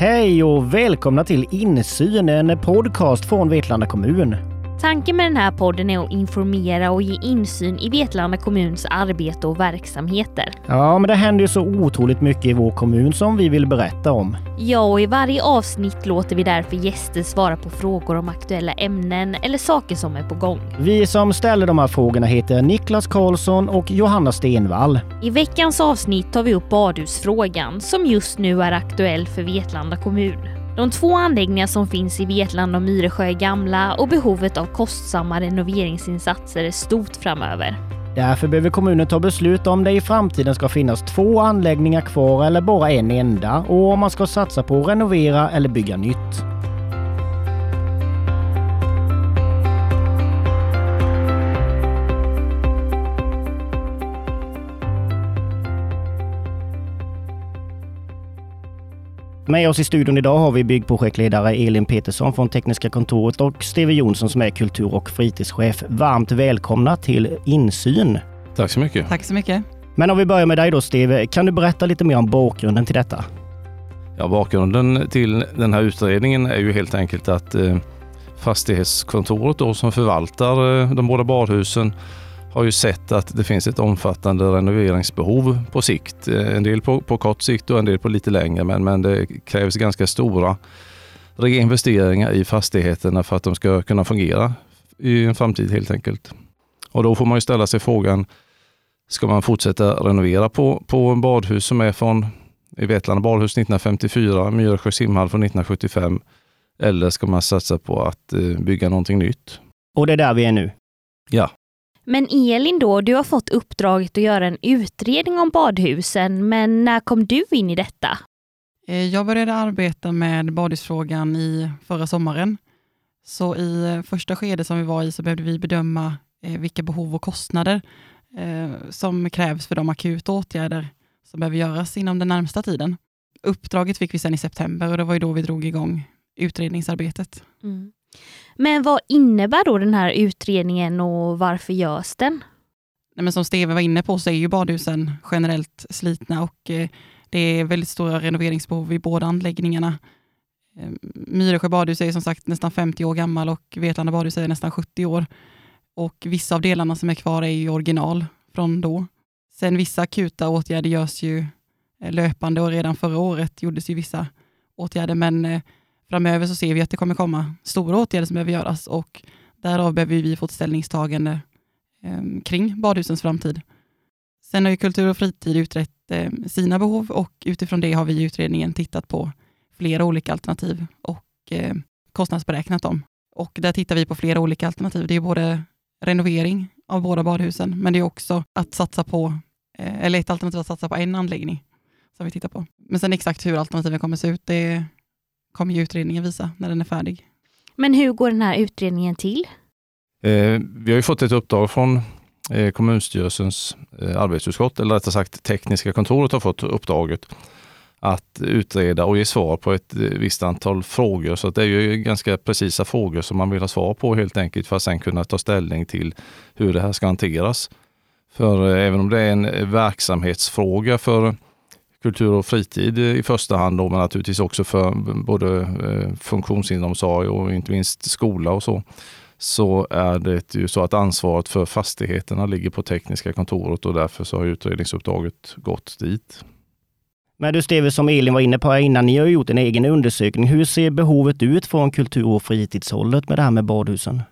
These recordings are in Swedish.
Hej och välkomna till Insyn, en podcast från Vetlanda kommun. Tanken med den här podden är att informera och ge insyn i Vetlanda kommuns arbete och verksamheter. Ja, men det händer ju så otroligt mycket i vår kommun som vi vill berätta om. Ja, och i varje avsnitt låter vi därför gäster svara på frågor om aktuella ämnen eller saker som är på gång. Vi som ställer de här frågorna heter Niklas Karlsson och Johanna Stenvall. I veckans avsnitt tar vi upp badhusfrågan som just nu är aktuell för Vetlanda kommun. De två anläggningar som finns i Vetlanda och Myresjö är gamla och behovet av kostsamma renoveringsinsatser är stort framöver. Därför behöver kommunen ta beslut om det i framtiden ska finnas två anläggningar kvar eller bara en enda och om man ska satsa på att renovera eller bygga nytt. Med oss i studion idag har vi byggprojektledare Elin Petersson från Tekniska kontoret och Steve Jonsson som är kultur och fritidschef. Varmt välkomna till Insyn. Tack så mycket. Tack så mycket. Men om vi börjar med dig då Steve, kan du berätta lite mer om bakgrunden till detta? Ja, bakgrunden till den här utredningen är ju helt enkelt att eh, fastighetskontoret då, som förvaltar eh, de båda badhusen har ju sett att det finns ett omfattande renoveringsbehov på sikt. Eh, en del på, på kort sikt och en del på lite längre, men, men det krävs ganska stora reinvesteringar i fastigheterna för att de ska kunna fungera i en framtid helt enkelt. Och då får man ju ställa sig frågan, ska man fortsätta renovera på, på badhus som är från i Vetlanda badhus 1954, Myresjö simhall från 1975, eller ska man satsa på att eh, bygga någonting nytt? Och det är där vi är nu? Ja. Men Elin då, du har fått uppdraget att göra en utredning om badhusen, men när kom du in i detta? Eh, jag började arbeta med badhusfrågan i förra sommaren. Så i första skedet som vi var i så behövde vi bedöma eh, vilka behov och kostnader eh, som krävs för de akuta åtgärder som behöver göras inom den närmsta tiden. Uppdraget fick vi sedan i september och det var ju då vi drog igång utredningsarbetet. Mm. Men vad innebär då den här utredningen och varför görs den? Nej, men som Steve var inne på så är ju badhusen generellt slitna och eh, det är väldigt stora renoveringsbehov i båda anläggningarna. Ehm, Myresjö badhus är som sagt nästan 50 år gammal och Vetlanda badhus är nästan 70 år. Och vissa av delarna som är kvar är ju original från då. Sen vissa akuta åtgärder görs ju eh, löpande och redan förra året gjordes ju vissa åtgärder, men eh, framöver så ser vi att det kommer komma stora åtgärder som behöver göras och därav behöver vi få ett ställningstagande eh, kring badhusens framtid. Sen har ju Kultur och fritid utrett eh, sina behov och utifrån det har vi i utredningen tittat på flera olika alternativ och eh, kostnadsberäknat dem. Och där tittar vi på flera olika alternativ. Det är både renovering av båda badhusen, men det är också att satsa på, eh, eller ett alternativ att satsa på en anläggning som vi tittar på. Men sen exakt hur alternativen kommer se ut, det kommer ju utredningen visa när den är färdig. Men hur går den här utredningen till? Eh, vi har ju fått ett uppdrag från eh, kommunstyrelsens eh, arbetsutskott, eller rättare sagt tekniska kontoret har fått uppdraget att utreda och ge svar på ett eh, visst antal frågor. Så det är ju ganska precisa frågor som man vill ha svar på helt enkelt för att sen kunna ta ställning till hur det här ska hanteras. För eh, även om det är en verksamhetsfråga för kultur och fritid i första hand, då, men naturligtvis också för både eh, funktionshinderomsorg och inte minst skola och så, så är det ju så att ansvaret för fastigheterna ligger på tekniska kontoret och därför så har utredningsuppdraget gått dit. Men du Steve, som Elin var inne på innan, ni har gjort en egen undersökning. Hur ser behovet ut från kultur och fritidshållet med det här med badhusen?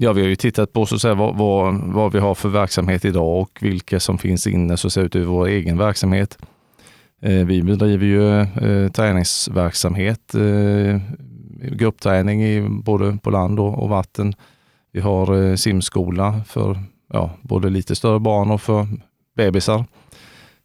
Ja, vi har ju tittat på så att säga, vad, vad, vad, vi har för verksamhet idag och vilka som finns inne så att säga, utöver vår egen verksamhet. Eh, vi bedriver ju eh, träningsverksamhet, eh, gruppträning i, både på land och, och vatten. Vi har eh, simskola för ja, både lite större barn och för bebisar.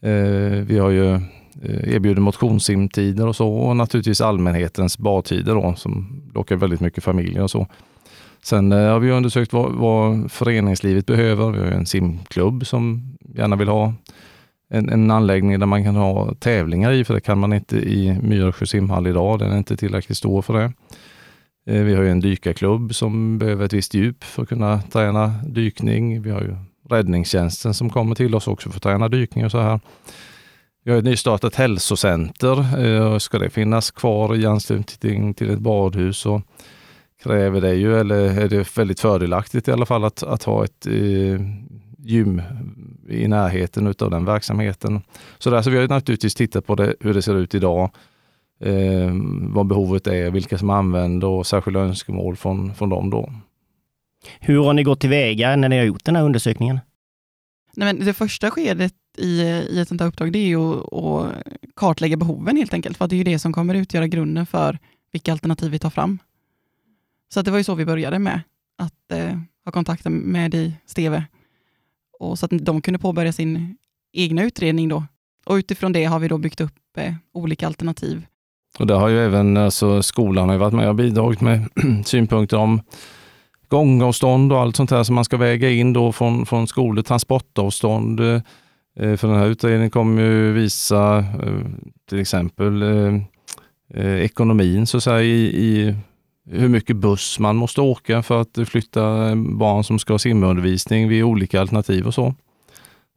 Eh, vi har ju eh, erbjuder motionssimtider och så och naturligtvis allmänhetens badtider då, som lockar väldigt mycket familjer och så. Sen eh, har vi undersökt vad, vad föreningslivet behöver. Vi har en simklubb som gärna vill ha en, en, anläggning där man kan ha tävlingar i, för det kan man inte i Myresjö simhall idag. Den är inte tillräckligt stor för det. Eh, vi har en dykarklubb som behöver ett visst djup för att kunna träna dykning. Vi har ju räddningstjänsten som kommer till oss också för att träna dykning och så här. Vi har ett nystartat hälsocenter. Eh, ska det finnas kvar i anslutning till ett badhus Och kräver det ju, eller är det väldigt fördelaktigt i alla fall att, att ha ett eh, gym i närheten av den verksamheten. Så, där, så vi har naturligtvis tittat på det, hur det ser ut idag, eh, vad behovet är, vilka som använder och särskilda önskemål från, från dem. Då. Hur har ni gått tillväga när ni har gjort den här undersökningen? Nej, men det första skedet i, i ett sånt här uppdrag det är ju att, att kartlägga behoven helt enkelt, för det är ju det som kommer utgöra grunden för vilka alternativ vi tar fram. Så det var ju så vi började med, att eh, ha kontakt med dig, Steve, och så att de kunde påbörja sin egna utredning då. Och utifrån det har vi då byggt upp eh, olika alternativ. Och där har ju även alltså, skolan har varit med och bidragit med synpunkter om gångavstånd och allt sånt här som man ska väga in då från, från skolor, transportavstånd. Eh, för den här utredningen kommer ju visa eh, till exempel eh, eh ekonomin så att säga, i, i hur mycket buss man måste åka för att flytta barn som ska ha simundervisning vid olika alternativ och så.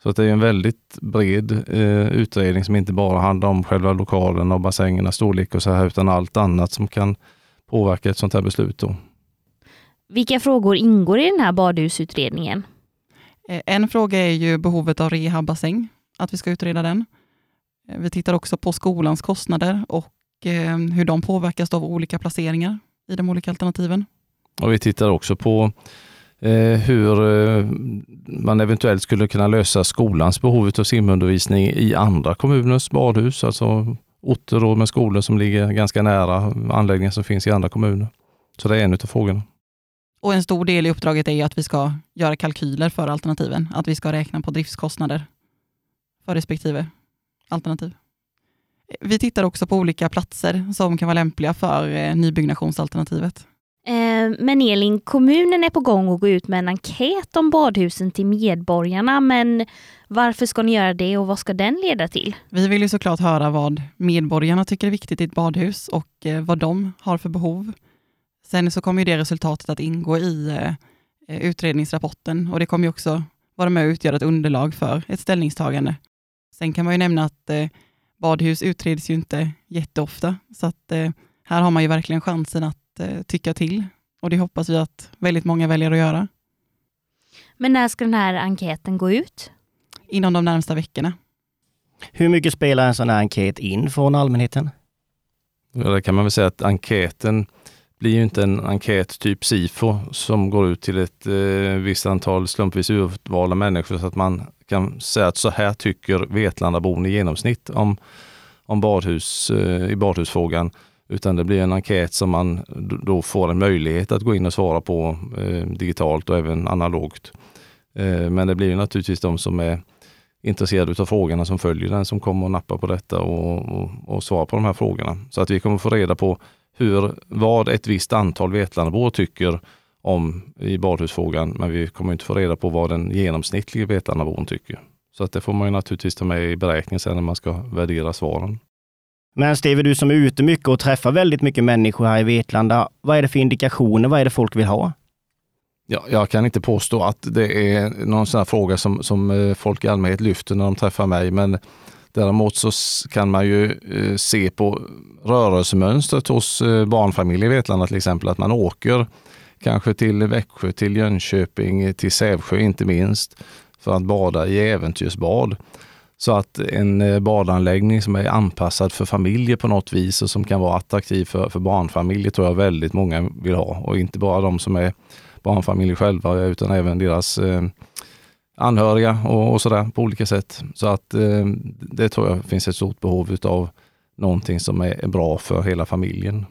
Så att det är en väldigt bred eh, utredning som inte bara handlar om själva lokalen och bassängernas storlek och så här, utan allt annat som kan påverka ett sånt här beslut. Då. Vilka frågor ingår i den här badhusutredningen? Eh, en fråga är ju behovet av rehabbassäng, att vi ska utreda den. Eh, vi tittar också på skolans kostnader och eh, hur de påverkas av olika placeringar i de olika alternativen. Och vi tittar också på eh, hur eh, man eventuellt skulle kunna lösa skolans behov av simundervisning i andra kommuners badhus, alltså orter med skolor som ligger ganska nära anläggningar som finns i andra kommuner. Så det är en av frågorna. Och en stor del i uppdraget är att vi ska göra kalkyler för alternativen, att vi ska räkna på driftskostnader för respektive alternativ. Vi tittar också på olika platser som kan vara lämpliga för eh, nybyggnationsalternativet. Eh, men Elin, kommunen är på gång att gå ut med en enkät om badhusen till medborgarna, men varför ska ni göra det och vad ska den leda till? Vi vill ju såklart höra vad medborgarna tycker är viktigt i ett badhus och eh, vad de har för behov. Sen så kommer det resultatet att ingå i utredningsrapporten och det kommer också vara med och utgöra ett underlag för ett ställningstagande. Sen kan man ju nämna att badhus utreds ju inte jätteofta, så att eh, här har man ju verkligen chansen att eh, tycka till och det hoppas vi att väldigt många väljer att göra. Men när ska den här enkäten gå ut? Inom de närmsta veckorna. Hur mycket spelar en sån här enkät in från allmänheten? Ja, det kan man väl säga att enkäten blir ju inte en enkät typ SIFO som går ut till ett eh, visst antal slumpvis urvalda människor så att man kan säga att så här tycker Vetlandabon i genomsnitt om, om badhus, eh, i badhusfrågan. Utan det blir en enkät som man då får en möjlighet att gå in och svara på eh, digitalt och även analogt. Eh, men det blir naturligtvis de som är intresserade av frågorna som följer den som kommer och nappa på detta och, och, och svara på de här frågorna. Så att vi kommer få reda på hur, vad ett visst antal Vetlandabor tycker om i badhusfrågan, men vi kommer inte få reda på vad den genomsnittliga Vetlandabon tycker. Så att det får man ju naturligtvis ta med i beräkningen sen när man ska värdera svaren. Men Steve, du som är ute mycket och träffar väldigt mycket människor här i Vetlanda, vad är det för indikationer? Vad är det folk vill ha? Ja, jag kan inte påstå att det är någon sån här fråga som, som eh, folk i allmänhet lyfter när de träffar mig, men Däremot så kan man ju eh, se på rörelsemönstret hos eh, barnfamiljer i Vetlanda till exempel, att man åker kanske till Växjö, till Jönköping, till Sävsjö inte minst, för att bada i äventyrsbad. Så att en eh, badanläggning som är anpassad för familjer på något vis och som kan vara attraktiv för, för barnfamiljer tror jag väldigt många vill ha. Och inte bara de som är barnfamiljer själva utan även deras eh, anhöriga och, och sådär på olika sätt. Så att eh, det tror jag finns ett stort behov av någonting som är bra för hela familjen.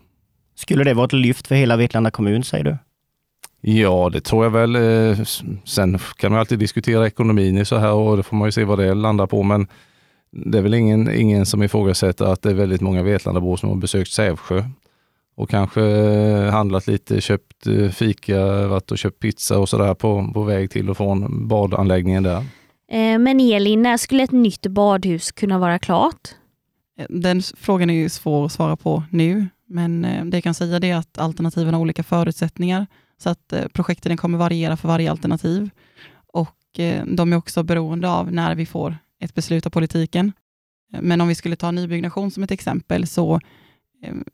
Skulle det vara ett lyft för hela Vetlanda kommun, säger du? Ja, det tror jag väl. Eh, sen kan man alltid diskutera ekonomin i så här och det får man ju se vad det landar på. Men det är väl ingen, ingen som ifrågasätter att det är väldigt många Vetlandabor som har besökt Sävsjö och kanske eh, handlat lite, köpt eh, fika, varit och köpt pizza och sådär på, på väg till och från badanläggningen där. Men Elin, när skulle ett nytt badhus kunna vara klart? Den frågan är ju svår att svara på nu, men det jag kan säga är att alternativen har olika förutsättningar. Så att eh, projekten kommer variera för varje alternativ. Och eh, de är också beroende av när vi får ett beslut av politiken. Men om vi skulle ta nybyggnation som ett exempel så eh,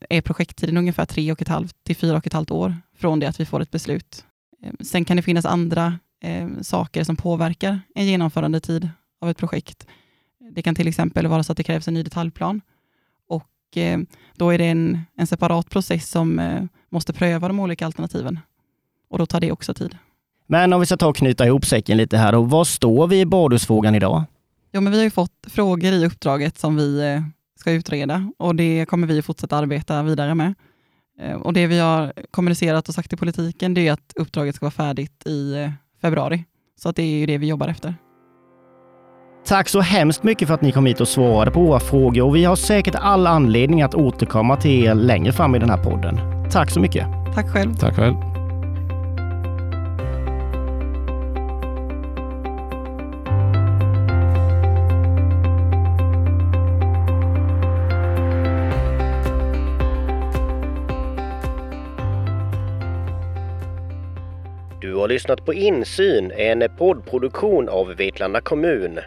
är projekttiden ungefär tre och ett halvt till fyra och ett halvt år från det att vi får ett beslut. Eh, sen kan det finnas andra eh, saker som påverkar en genomförandetid av ett projekt. Det kan till exempel vara så att det krävs en ny detaljplan och då är det en, en separat process som eh, måste pröva de olika alternativen och då tar det också tid. Men om vi ska ta och knyta ihop säcken lite här då. Var står vi i badhusfrågan idag? Ja, men vi har ju fått frågor i uppdraget som vi eh, ska utreda och det kommer vi fortsätta arbeta vidare med. Eh, och Det vi har kommunicerat och sagt till politiken det är att uppdraget ska vara färdigt i eh, februari. Så att det är ju det vi jobbar efter. Tack så hemskt mycket för att ni kom hit och svarade på våra frågor och vi har säkert all anledning att återkomma till er längre fram i den här podden. Tack så mycket. Tack själv. Tack själv. Har lyssnat på Insyn, en poddproduktion av Vetlanda kommun.